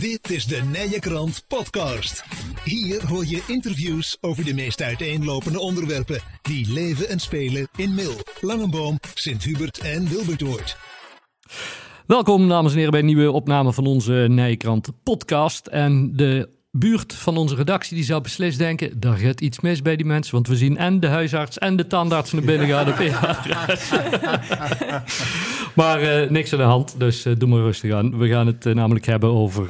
Dit is de Nije Krant Podcast. Hier hoor je interviews over de meest uiteenlopende onderwerpen die leven en spelen in Mil, Langenboom, Sint-Hubert en Wilbertoord. Welkom, dames en heren, bij een nieuwe opname van onze Nijkrant podcast. En de buurt van onze redactie die zou beslist denken... daar gaat iets mis bij die mensen. Want we zien en de huisarts en de tandarts naar binnen gaan op. maar uh, niks aan de hand, dus uh, doe maar rustig aan. We gaan het uh, namelijk hebben over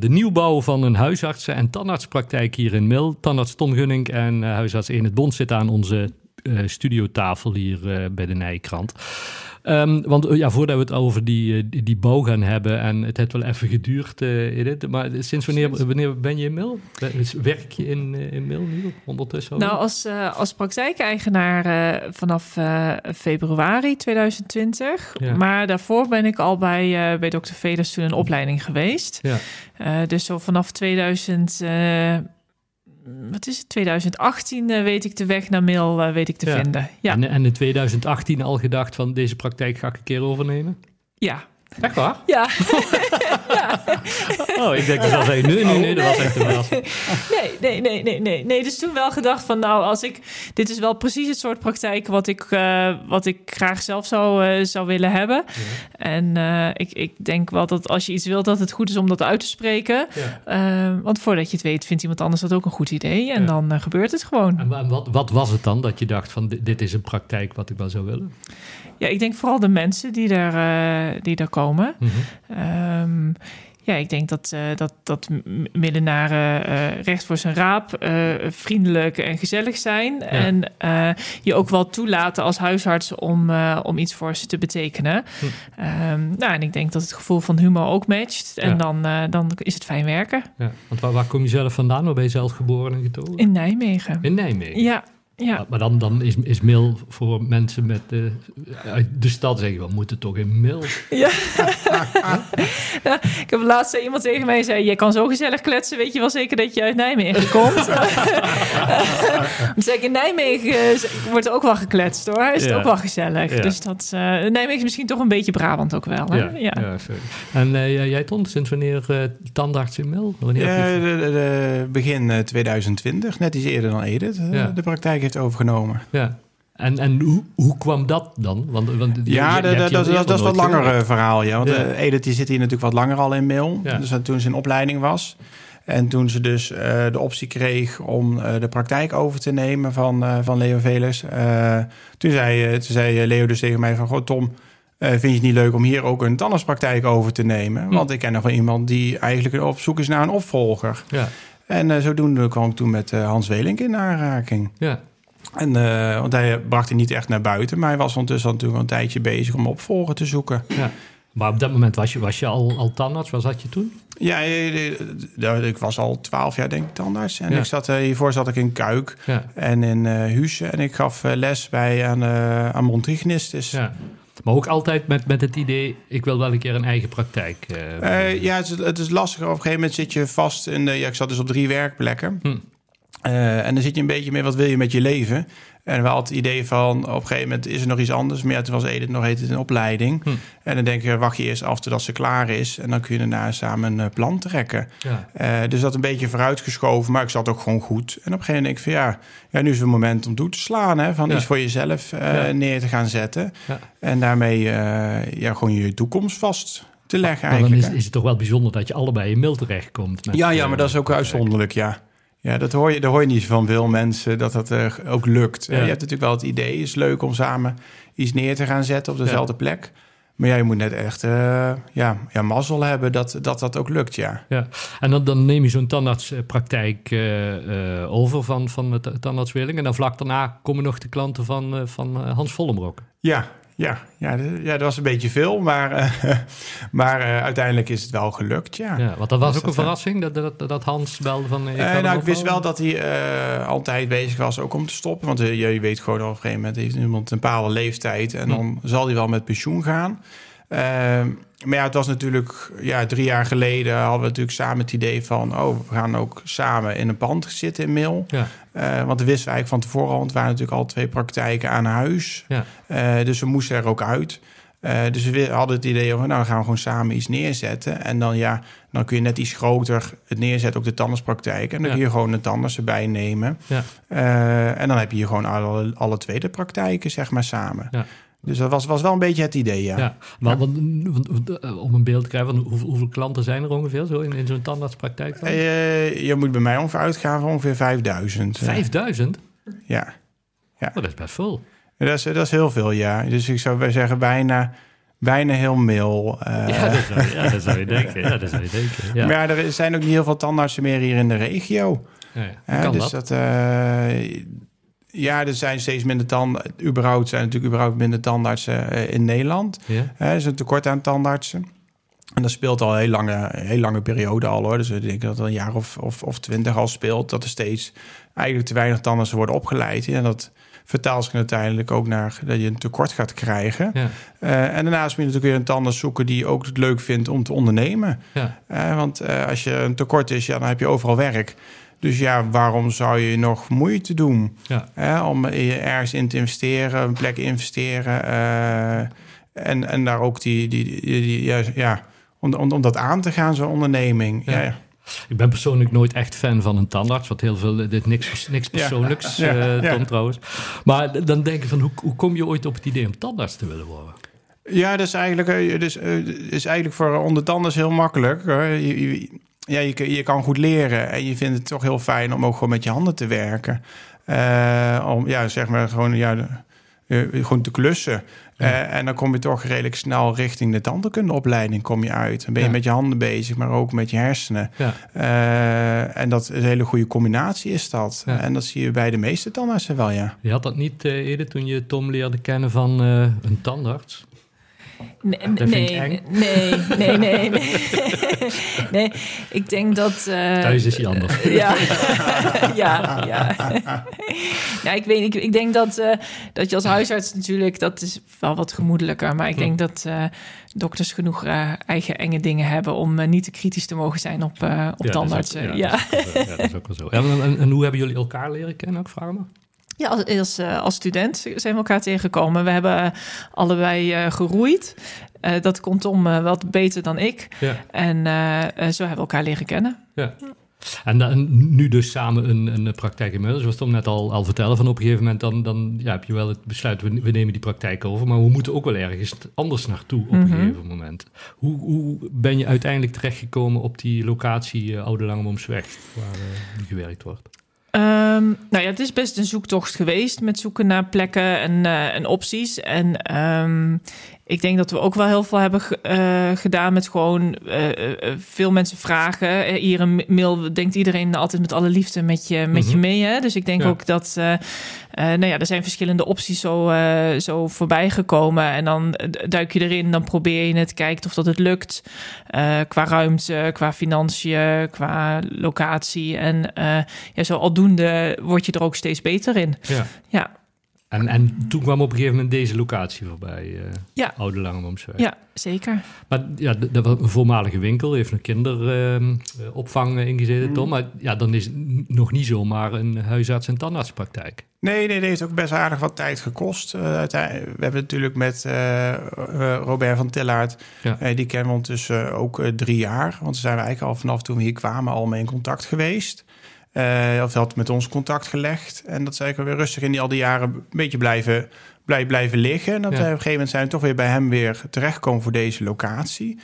de nieuwbouw van een huisartsen- en tandartspraktijk hier in Mil. Tandarts Ton Gunning en huisarts in het Bond zitten aan onze studiotafel hier bij de Nijkrant. Um, want ja, voordat we het over die, die, die bouw gaan hebben, en het heeft wel even geduurd, uh, Edith, maar sinds wanneer, wanneer ben je in Mil? Werk je in, in Mil nu ondertussen? Nou, als, uh, als praktijkeigenaar uh, vanaf februari 2020. Ja. Maar daarvoor ben ik al bij, bij Dr. Velers toen een opleiding geweest. Ja. dus zo vanaf 2000 wat is het, 2018 uh, weet ik de weg naar mail uh, weet ik te ja. vinden. Ja. En, en in 2018 al gedacht van deze praktijk ga ik een keer overnemen? Ja. Echt waar? Ja. ja. Oh, ik denk dat dat zeggen, nee, nee, nee, dat was echt een wel. Nee, nee, nee, nee, nee. Nee, dus toen wel gedacht van, nou, als ik... Dit is wel precies het soort praktijk wat ik, uh, wat ik graag zelf zou, uh, zou willen hebben. Ja. En uh, ik, ik denk wel dat als je iets wilt, dat het goed is om dat uit te spreken. Ja. want voordat je het weet, vindt iemand anders dat ook een goed idee. En dan gebeurt het gewoon. En wat, wat was het dan dat je dacht van, dit, dit is een praktijk wat ik wel zou willen? Ja, ik denk vooral de mensen die daar, die daar komen. Mm -hmm. um, ja, ik denk dat, uh, dat, dat middenaren uh, recht voor zijn raap, uh, vriendelijk en gezellig zijn. Ja. En je ook wel toelaten als huisarts om, om iets voor ze te betekenen. Hm. Um, nou, en ik denk dat het gevoel van humor ook matcht. En ja. dan, dan is het fijn werken. Ja. Want waar, waar, kom je zelf vandaan? Waar ben je zelf geboren en getogen? In Nijmegen. In Nijmegen? Ja. Ja. Maar dan, dan is, is Mil voor mensen met de, uit de stad zeggen, we moeten toch in Mil. Ja. ja. Ik heb laatst iemand tegen mij zei, je kan zo gezellig kletsen, weet je wel zeker dat je uit Nijmegen komt. Zeg in Nijmegen wordt er ook wel gekletst hoor, is het ook wel gezellig. Ja. Dus dat, uh, Nijmegen is misschien toch een beetje Brabant ook wel. Hè? Ja, ja. ja en uh, jij Ton, sinds wanneer uh, tandarts in Mil? Wanneer ja, de, de, de begin 2020, net iets eerder dan Edith, de praktijk heeft overgenomen. Ja. En, en hoe, hoe kwam dat dan? Want, want ja, je, je dat, dat, dat, dat is wat langer verhaal. Ja. Want ja. Uh, Edith die zit hier natuurlijk wat langer al in mail. Ja. Dus toen ze in opleiding was. En toen ze dus uh, de optie kreeg om de praktijk over te nemen van, van Leo Velers. toen, zei, toen zei Leo dus tegen mij van... Goh, Tom, vind je het niet leuk om hier ook een tandartspraktijk over te nemen? Hm. Want ik ken nog wel iemand die eigenlijk op zoek is naar een opvolger. Ja. En zodoende kwam ik toen met Hans Welink in aanraking. Ja. En, uh, want hij bracht hij niet echt naar buiten, maar hij was ondertussen natuurlijk een tijdje bezig om opvolger te zoeken. Ja. Maar op dat moment was je, was je al, al tandarts? Wat zat je toen? Ja, ik was al twaalf jaar denk ik tandarts. En ja. ik zat, hiervoor zat ik in Kuik ja. en in uh. En ik gaf les bij aan, uh, aan. Ja. Maar ook altijd met, met het idee, ik wil wel een keer een eigen praktijk. Uh, uh, ja, het is, het is lastig. Op een gegeven moment zit je vast in de... Ja, ik zat dus op drie werkplekken. Hm. Uh, en dan zit je een beetje mee, wat wil je met je leven? En we hadden het idee van, op een gegeven moment is er nog iets anders. Maar ja, toen was Edith nog heet het een opleiding. Hm. En dan denk je, wacht je eerst af totdat ze klaar is. En dan kun je daarna samen een plan trekken. Ja. Uh, dus dat een beetje vooruitgeschoven, maar ik zat ook gewoon goed. En op een gegeven moment denk ik van, ja, ja nu is het moment om toe te slaan. Hè, van ja. iets voor jezelf uh, neer te gaan zetten. En daarmee ja, gewoon je toekomst vast te leggen maar, eigenlijk. dan is, is, het toch wel bijzonder dat je allebei in mail terechtkomt. Met, ja, ja, maar dat is ook uitzonderlijk, ja. Ja, dat hoor je, daar hoor je niet van veel mensen dat dat uh, ook lukt. Ja. Je hebt natuurlijk wel het idee, is leuk om samen iets neer te gaan zetten op dezelfde ja. plek. Maar ja, je moet net echt uh, ja, ja, mazzel hebben dat, dat dat ook lukt, ja. ja. En dan, dan neem je zo'n tandartspraktijk uh, over van, van het tandartswilling... en dan vlak daarna komen nog de klanten van, van Hans Vollenbrok. Ja, ja, ja, ja, dat was een beetje veel, maar, uh, maar uh, uiteindelijk is het wel gelukt, ja. ja want dat was dus ook een verrassing, dat, dat, dat Hans belde van... Ik, nou, ik wist wel dat hij altijd bezig was ook om te stoppen. Want je weet gewoon op een gegeven moment heeft iemand een bepaalde leeftijd... en dan hm. zal hij wel met pensioen gaan. Ehm, maar ja, het was natuurlijk ja, drie jaar geleden hadden we natuurlijk samen het idee van... oh, we gaan ook samen in een pand zitten in Mil. Ja. Uh, want we wisten eigenlijk van tevoren al... het waren natuurlijk al twee praktijken aan huis. Ja. Uh, dus we moesten er ook uit. Uh, dus we hadden het idee van, nou, dan gaan we gewoon samen iets neerzetten. En dan ja, Dan kun je net iets groter het neerzetten, ook de tandartspraktijk. En dan kun je gewoon de tandarts erbij nemen. Ja. En dan heb je hier gewoon alle, alle twee de praktijken, zeg maar, samen. Ja. Dus dat was, was wel een beetje het idee, ja. ja maar Want, om een beeld te krijgen, van hoeveel, hoeveel klanten zijn er ongeveer zo in, in zo'n tandartspraktijk? Dan? Uh, je moet bij mij ongeveer uitgaan van ongeveer 5000. 5000? Ja. ja. Oh, dat is best veel. Dat is, dat is heel veel, ja. Dus ik zou zeggen bijna bijna heel mil. Uh, ja, dat zou, ja, dat zou je denken. Ja, dat zou je denken. Ja. Maar er zijn ook niet heel veel tandartsen meer hier in de regio. Ja, ja. dus dat, dat uh, ja, er zijn steeds minder tandartsen. Überhaupt zijn natuurlijk überhaupt minder tandartsen uh, in Nederland. Ja. er is een tekort aan tandartsen. En dat speelt al een heel lange, heel lange periode al hoor. Dus ik denk dat een jaar of, of, of twintig al speelt. Dat er steeds eigenlijk te weinig tandartsen worden opgeleid. En dat vertaalt zich uiteindelijk ook naar dat je een tekort gaat krijgen. Ja. Uh, en daarnaast moet je natuurlijk weer een tandarts zoeken die ook het leuk vindt om te ondernemen. Ja. Uh, want uh, als je een tekort is, ja, dan heb je overal werk. Dus ja, waarom zou je nog moeite doen ja. om ergens in te investeren, een plek investeren en, en daar ook die, die, die, die ja, om, om, om dat aan te gaan, zo'n onderneming. Ja. ja. Ik ben persoonlijk nooit echt fan van een tandarts, wat heel veel, dit niks, niks persoonlijks, ja, uh, Tom trouwens. Maar dan denk ik van, hoe, hoe kom je ooit op het idee om tandarts te willen worden? Ja, dat is eigenlijk, uh, dus, uh, is eigenlijk voor onder tandarts heel makkelijk. Je, je, ja, je, je kan goed leren en je vindt het toch heel fijn om ook gewoon met je handen te werken. om, ja, zeg maar gewoon, ja, gewoon te klussen. Uh, en dan kom je toch redelijk snel richting de tandheelkundeopleiding kom je uit. Dan ben je met je handen bezig, maar ook met je hersenen. Ja. En dat is een hele goede combinatie is dat. En dat zie je bij de meeste tandartsen wel, ja. Je had dat niet eerder toen je Tom leerde kennen van een tandarts? Nee, nee, nee, nee, nee, nee. ik denk dat... Uh, Thuis is hij anders. ja, ja, ja. ja, ik weet ik, ik denk dat, uh, dat je als huisarts natuurlijk... dat is wel wat gemoedelijker. Maar ik denk dat uh, dokters genoeg eigen enge dingen hebben... om niet te kritisch te mogen zijn op, op ja, tandartsen. ja, Dat is, ook wel zo. En, en, en, hoe hebben jullie elkaar leren kennen ook, vragen ja, als, als, eh, als, student zijn we elkaar tegengekomen. We hebben allebei uh, geroeid. Uh, dat komt om uh, wat beter dan ik. Ja. En zo hebben we elkaar leren kennen. Ja. En dan, nu dus samen een, een praktijk inmiddels. Zoals Tom net al, al vertellen, van op een gegeven moment dan, dan ja, heb je wel het besluit, we, we, nemen die praktijk over. Maar we moeten ook wel ergens anders naartoe op een mhm. gegeven moment. Hoe, hoe ben je uiteindelijk terechtgekomen op die locatie Oude Langemomsweg, waar gewerkt wordt? Um, nou ja, het is best een zoektocht geweest met zoeken naar plekken en, uh, en opties. En um, ik denk dat we ook wel heel veel hebben uh, gedaan met gewoon uh, veel mensen vragen. Hier een mail denkt iedereen altijd met alle liefde met je, met je mhm. mee. Hè? Dus ik denk ook dat, uh, nou ja, er zijn verschillende opties zo, zo voorbij gekomen. En dan duik je erin, dan probeer je het, kijkt of dat het lukt. qua ruimte, qua financiën, qua locatie. En ja, zo aldoende word je er ook steeds beter in. Ja. ja. En, en toen kwam op een gegeven moment deze locatie voorbij, uh, ja. Oude Langebomsweg. Ja, zeker. Maar ja, dat was een voormalige winkel, heeft een kinderopvang uh, ingezeten, Tom. Mm. Maar ja, dan is het nog niet zomaar een huisarts- en tandartspraktijk. Nee, nee, nee, heeft ook best aardig wat tijd gekost. Uh, we hebben natuurlijk met uh, Robert van Tillaert, ja. die kennen we ondertussen ook drie jaar. Want zijn we eigenlijk al vanaf toen we hier kwamen al mee in contact geweest. Uh, of had met ons contact gelegd. En dat is eigenlijk weer rustig in die al die jaren een beetje blijven, blijven, blijven liggen. En dat ja. op een gegeven moment zijn we toch weer bij hem weer terechtgekomen voor deze locatie.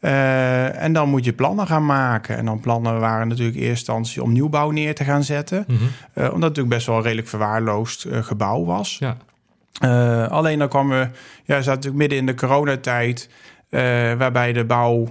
Uh, en dan moet je plannen gaan maken. En dan plannen waren natuurlijk in eerste instantie om nieuwbouw neer te gaan zetten. Mm -hmm. uh, omdat het natuurlijk best wel een redelijk verwaarloosd gebouw was. Ja. alleen dan kwamen we, ja, zaten natuurlijk midden in de coronatijd, waarbij de bouw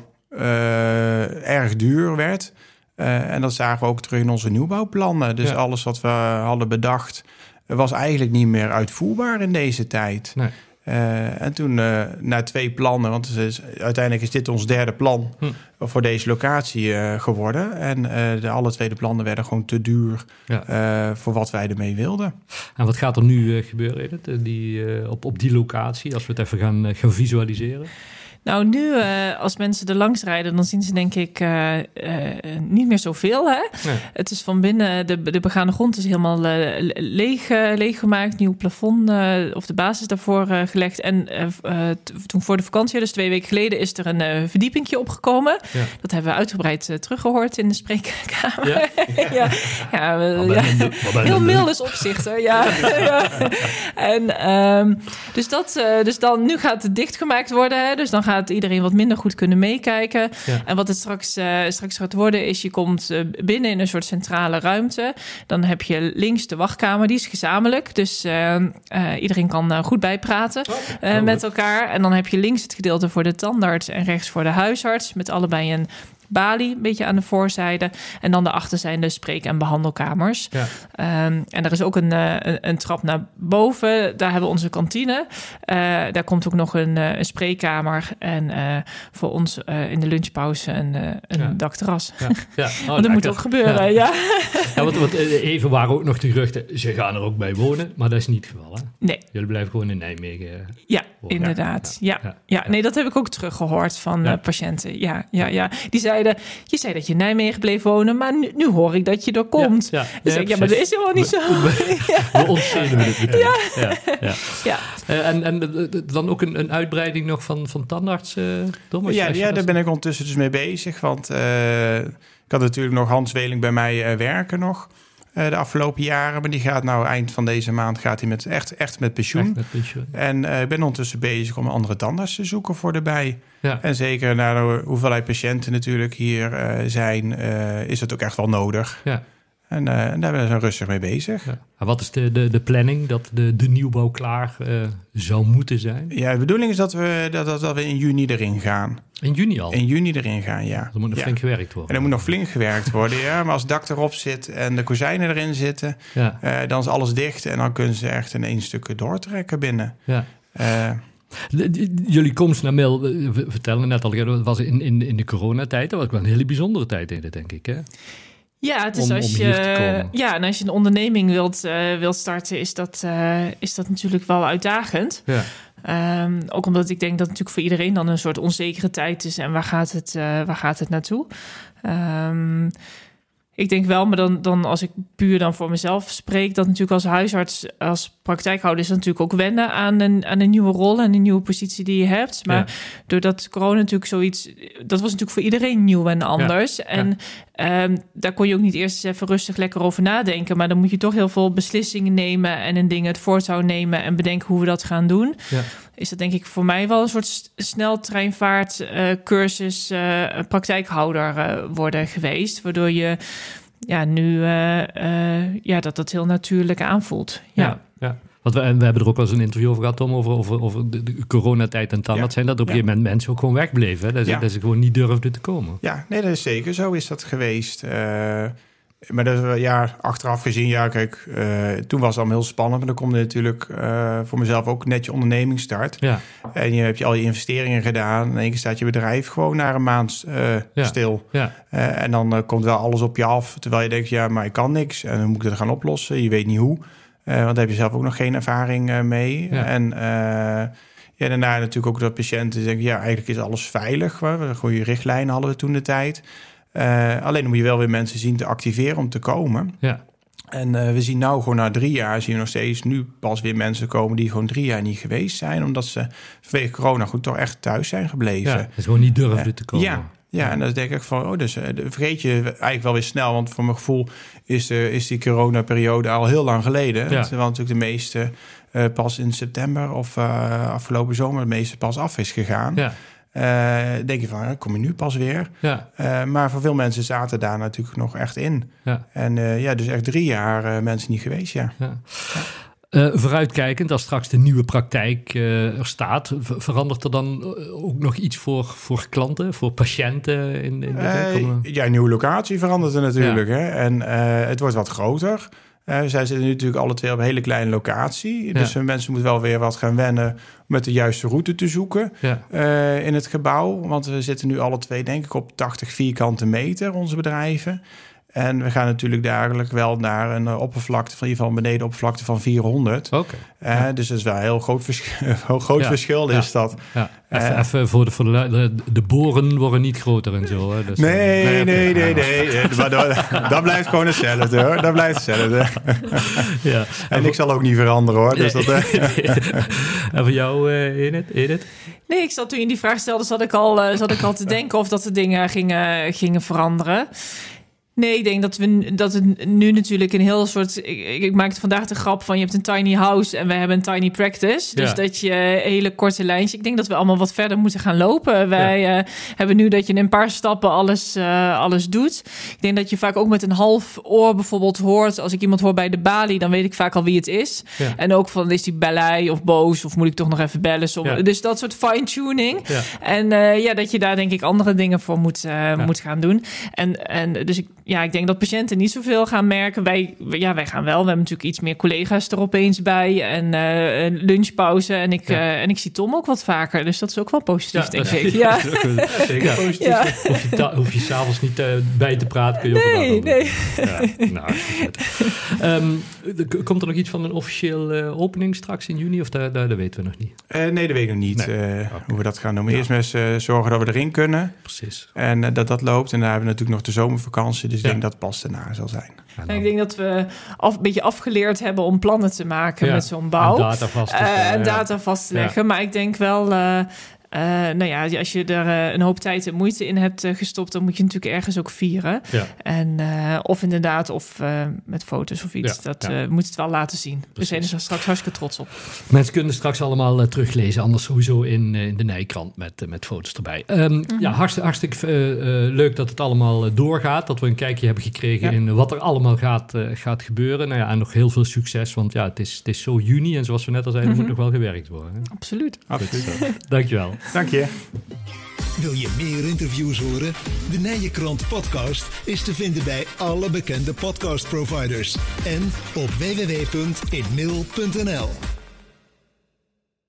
erg duur werd. Uh, en dat zagen we ook terug in onze nieuwbouwplannen. Dus alles wat we hadden bedacht was eigenlijk niet meer uitvoerbaar in deze tijd. Nee. Uh, en toen uh, na twee plannen, want is, uiteindelijk is dit ons derde plan hm. voor deze locatie geworden. En de alle tweede plannen werden gewoon te duur ja. voor wat wij ermee wilden. En wat gaat er nu gebeuren, Edith, die, op, op die locatie, als we het even gaan, gaan visualiseren? Nou, nu uh, als mensen er langs rijden, dan zien ze denk ik uh, uh, niet meer zoveel. Hè? Nee. Het is van binnen, de, de begane grond is helemaal leeg, leeggemaakt. Nieuw plafond of de basis daarvoor gelegd. En toen voor de vakantie, dus twee weken geleden, is er een verdiepingje opgekomen. Ja. Dat hebben we uitgebreid teruggehoord in de spreekkamer. Ja, ja. ja, ja. heel mildes opzichten. Ja. en um, dus dat, dus dan nu gaat het dichtgemaakt worden. Hè? Dus dan gaat gaat iedereen wat minder goed kunnen meekijken. En wat het straks, uh, straks gaat worden, is je komt uh, binnen in een soort centrale ruimte. Dan heb je links de wachtkamer, die is gezamenlijk. Dus uh, iedereen kan goed bijpraten oh, met elkaar. En dan heb je links het gedeelte voor de tandarts en rechts voor de huisarts. Met allebei een balie, een beetje aan de voorzijde. En dan daarachter zijn de spreek- en behandelkamers. Ja. Um, en er is ook een, uh, een, een, trap naar boven. Daar hebben we onze kantine. Uh, daar komt ook nog een, een spreekkamer. En voor ons in de lunchpauze een, een ja. dakterras. Ja. ja. Oh, want dat moet ook gebeuren, ja. ja. want, want, even waren ook nog de geruchten. Ze gaan er ook bij wonen, maar dat is niet het geval, hè? Nee. Jullie blijven gewoon in Nijmegen Ja, inderdaad. Ja. Ja. nee, dat heb ik ook teruggehoord van patiënten. Ja, ja, ja. Die zeiden je zei dat je in Nijmegen bleef wonen, maar nu, nu hoor ik dat je er komt. Ja, ja. Dus ik, ja, maar dat is helemaal niet zo. We ontzeden het meteen. Ja. Ja, ja. Uh, en, en dan ook een, een uitbreiding nog van, van tandarts, uh, Thomas? Ja, ja daar ben ik ondertussen dus mee bezig. Want uh, ik had natuurlijk nog Hans Weling bij mij werken nog. Uh, de afgelopen jaren. Maar die gaat nou eind van deze maand gaat hij met, echt, echt met pensioen. Echt met pensioen. En uh, ik ben ondertussen bezig om andere tandarts te zoeken voor erbij. Ja. En zeker naar de hoeveelheid patiënten natuurlijk hier uh, zijn, is het ook echt wel nodig. Ja. En, uh, en daar zijn we rustig mee bezig. Ja. wat is de, de, de planning dat de, de nieuwbouw klaar uh, zou moeten zijn? Ja, de bedoeling is dat we, dat, dat we in juni erin gaan. In juni al? In juni erin gaan, ja. Dan moet nog flink gewerkt worden. En er moet nog flink gewerkt worden, ja. Maar als het dak erop zit en de kozijnen erin zitten... Ja. Uh, dan is alles dicht en dan kunnen ze echt in één stuk doortrekken binnen. Ja. Jullie komst naar Mil, we vertellen net al, dat was in, in, in de coronatijd. Dat was wel een hele bijzondere tijd in, denk ik, hè? Ja, het is als je, ja, en als je een onderneming wilt, uh, wilt starten, is dat, uh, is dat natuurlijk wel uitdagend. Ja. Um, ook omdat ik denk dat het natuurlijk voor iedereen dan een soort onzekere tijd is. En waar gaat het, uh, waar gaat het naartoe? Um, ik denk wel, maar dan, dan als ik puur dan voor mezelf spreek, dat natuurlijk als huisarts, als praktijkhouder is natuurlijk ook wennen aan een, aan een nieuwe rol en een nieuwe positie die je hebt. Maar doordat corona natuurlijk zoiets, dat was natuurlijk voor iedereen nieuw en anders. En Um, daar kon je ook niet eerst eens even rustig lekker over nadenken. Maar dan moet je toch heel veel beslissingen nemen en in dingen het voortouw nemen en bedenken hoe we dat gaan doen. Ja. Is dat denk ik voor mij wel een soort sneltreinvaart uh, cursus uh, praktijkhouder uh, worden geweest. Waardoor je ja, nu ja, dat dat heel natuurlijk aanvoelt. ja. Ja. Want we, we hebben er ook wel eens een interview over gehad, Tom, over, over, over de, coronatijd en dan. Dat zijn dat op een gegeven moment mensen ook gewoon wegbleven. Dat, ze, dat ze gewoon niet durfden te komen. Ja, nee, dat is zeker. Zo is dat geweest. Uh, maar dat is ja, achteraf gezien, ja, kijk, uh, toen was het allemaal heel spannend. Maar dan komt er natuurlijk uh, voor mezelf ook net je onderneming start. Ja. En je hebt je al je investeringen gedaan. En één keer staat je bedrijf gewoon na een maand ja. stil. Ja. en dan komt wel alles op je af. Terwijl je denkt, ja, maar ik kan niks. En dan moet ik het gaan oplossen. Je weet niet hoe. Uh, want daar heb je zelf ook nog geen ervaring uh, mee. En uh, ja, daarna natuurlijk ook dat patiënten denken... ja, eigenlijk is alles veilig. We goede richtlijnen hadden we toen de tijd. alleen dan moet je wel weer mensen zien te activeren om te komen. Ja. En we zien nou gewoon na drie jaar... zien we nog steeds nu pas weer mensen komen... die gewoon drie jaar niet geweest zijn... omdat ze vanwege corona goed toch echt thuis zijn gebleven. Ja, dus gewoon niet durfden te komen. Ja, ja, en dan denk ik van, oh, dus vergeet je eigenlijk wel weer snel. Want voor mijn gevoel is, de, is die coronaperiode al heel lang geleden. Ja. Terwijl natuurlijk de meeste uh, pas in september of uh, afgelopen zomer de meeste pas af is gegaan. Ja. Uh, denk je van, kom je nu pas weer? Ja. maar voor veel mensen zaten daar natuurlijk nog echt in. Ja. En ja, dus echt drie jaar mensen niet geweest, ja. ja. Uh, vooruitkijkend, als straks de nieuwe praktijk uh, er staat, verandert er dan ook nog iets voor, voor klanten, voor patiënten? In, in de uh, ja, nieuwe locatie verandert er natuurlijk. Hè? En het wordt wat groter. zij zitten nu natuurlijk alle twee op een hele kleine locatie. Dus mensen moeten wel weer wat gaan wennen om met de juiste route te zoeken ja. in het gebouw. Want we zitten nu alle twee, denk ik, op 80 vierkante meter, onze bedrijven. En we gaan natuurlijk dagelijks wel naar een oppervlakte van in ieder geval beneden oppervlakte van 400. Oké. Uh, Dus dat is wel een heel groot, verschil, groot Ja. verschil is dat. Ja. Even, Eh. even voor, de, voor de, de, boren worden niet groter en zo. Hè? Dus, eh, Nee, oké. nee, nee, nee. Eh, Maar dat, dat blijft gewoon hetzelfde hoor. Dat blijft hetzelfde. Ja. En ik zal ook niet veranderen hoor. Dus dat, eh, en voor jou, eh Edith? Edith? Nee, ik zat toen je die vraag stelde, zat ik al, eh, zat ik al te denken of dat de dingen gingen, gingen veranderen. Nee, ik denk dat we dat het nu natuurlijk een heel soort. Ik, ik maakte vandaag de grap van je hebt een tiny house en we hebben een tiny practice. Dus Ja. dat je hele korte lijntjes. Ik denk dat we allemaal wat verder moeten gaan lopen. Wij eh, hebben nu dat je in een paar stappen alles, eh, alles doet. Ik denk dat je vaak ook met een half oor bijvoorbeeld hoort. Als ik iemand hoor bij de balie, dan weet ik vaak al wie het is. Ja. En ook van is die blij of boos of moet ik toch nog even bellen? Dus dat soort fine tuning. Ja. En eh, ja, dat je daar denk ik andere dingen voor moet, moet gaan doen. En, en dus ik, ja, ik denk dat patiënten niet zoveel gaan merken. Wij, ja, wij gaan wel. We hebben natuurlijk iets meer collega's er opeens bij. En eh, een lunchpauze. En ik, Ja. eh, en ik zie Tom ook wat vaker. Dus dat is ook wel positief, denk dat- ik. Ja. Zeker. Ja. Hoef je, ta- hoef je s'avonds niet eh, bij te praten. Kun je ook Nee, wel nee. Ja, nou. Ehm, komt er nog iets van een officieel opening straks in juni? Of daar, daar, dat weten we nog niet? eh, nee, dat weet ik nog niet Nee. eh, hoe we dat gaan doen. Eerst maar eens eh, zorgen dat we erin kunnen. Precies. En dat dat loopt. En daar hebben we natuurlijk nog de zomervakantie. Dus ik Ja. denk dat het pas daarna zal zijn. En En dan- ik denk dat we af, een beetje afgeleerd hebben om plannen te maken Ja. met zo'n bouw. En data vast te Eh, data vast te leggen. Maar ik denk wel, eh, eh, nou ja, als je er eh, een hoop tijd en moeite in hebt eh, gestopt, dan moet je natuurlijk ergens ook vieren. Ja. En uh, of inderdaad, of uh, met foto's of iets. Ja, dat ja. uh, moet het wel laten zien. We zijn er straks hartstikke trots op. Mensen kunnen straks allemaal uh, teruglezen, anders sowieso in, uh, in de Nijkrant met, uh, met foto's erbij. Um, mm -hmm. Ja, hartstikke, hartstikke leuk dat het allemaal doorgaat. Dat we een kijkje hebben gekregen ja. in wat er allemaal gaat, gaat gebeuren. Nou ja, en nog heel veel succes, want ja, het is, het is zo juni. En zoals we net al zeiden, mm -hmm. moet nog wel gewerkt worden. Hè? Absoluut. Absoluut. Dankjewel. Dank je. Wil je meer interviews horen? De Nijenkrant podcast is te vinden bij alle bekende podcastproviders en op www.inmail.nl.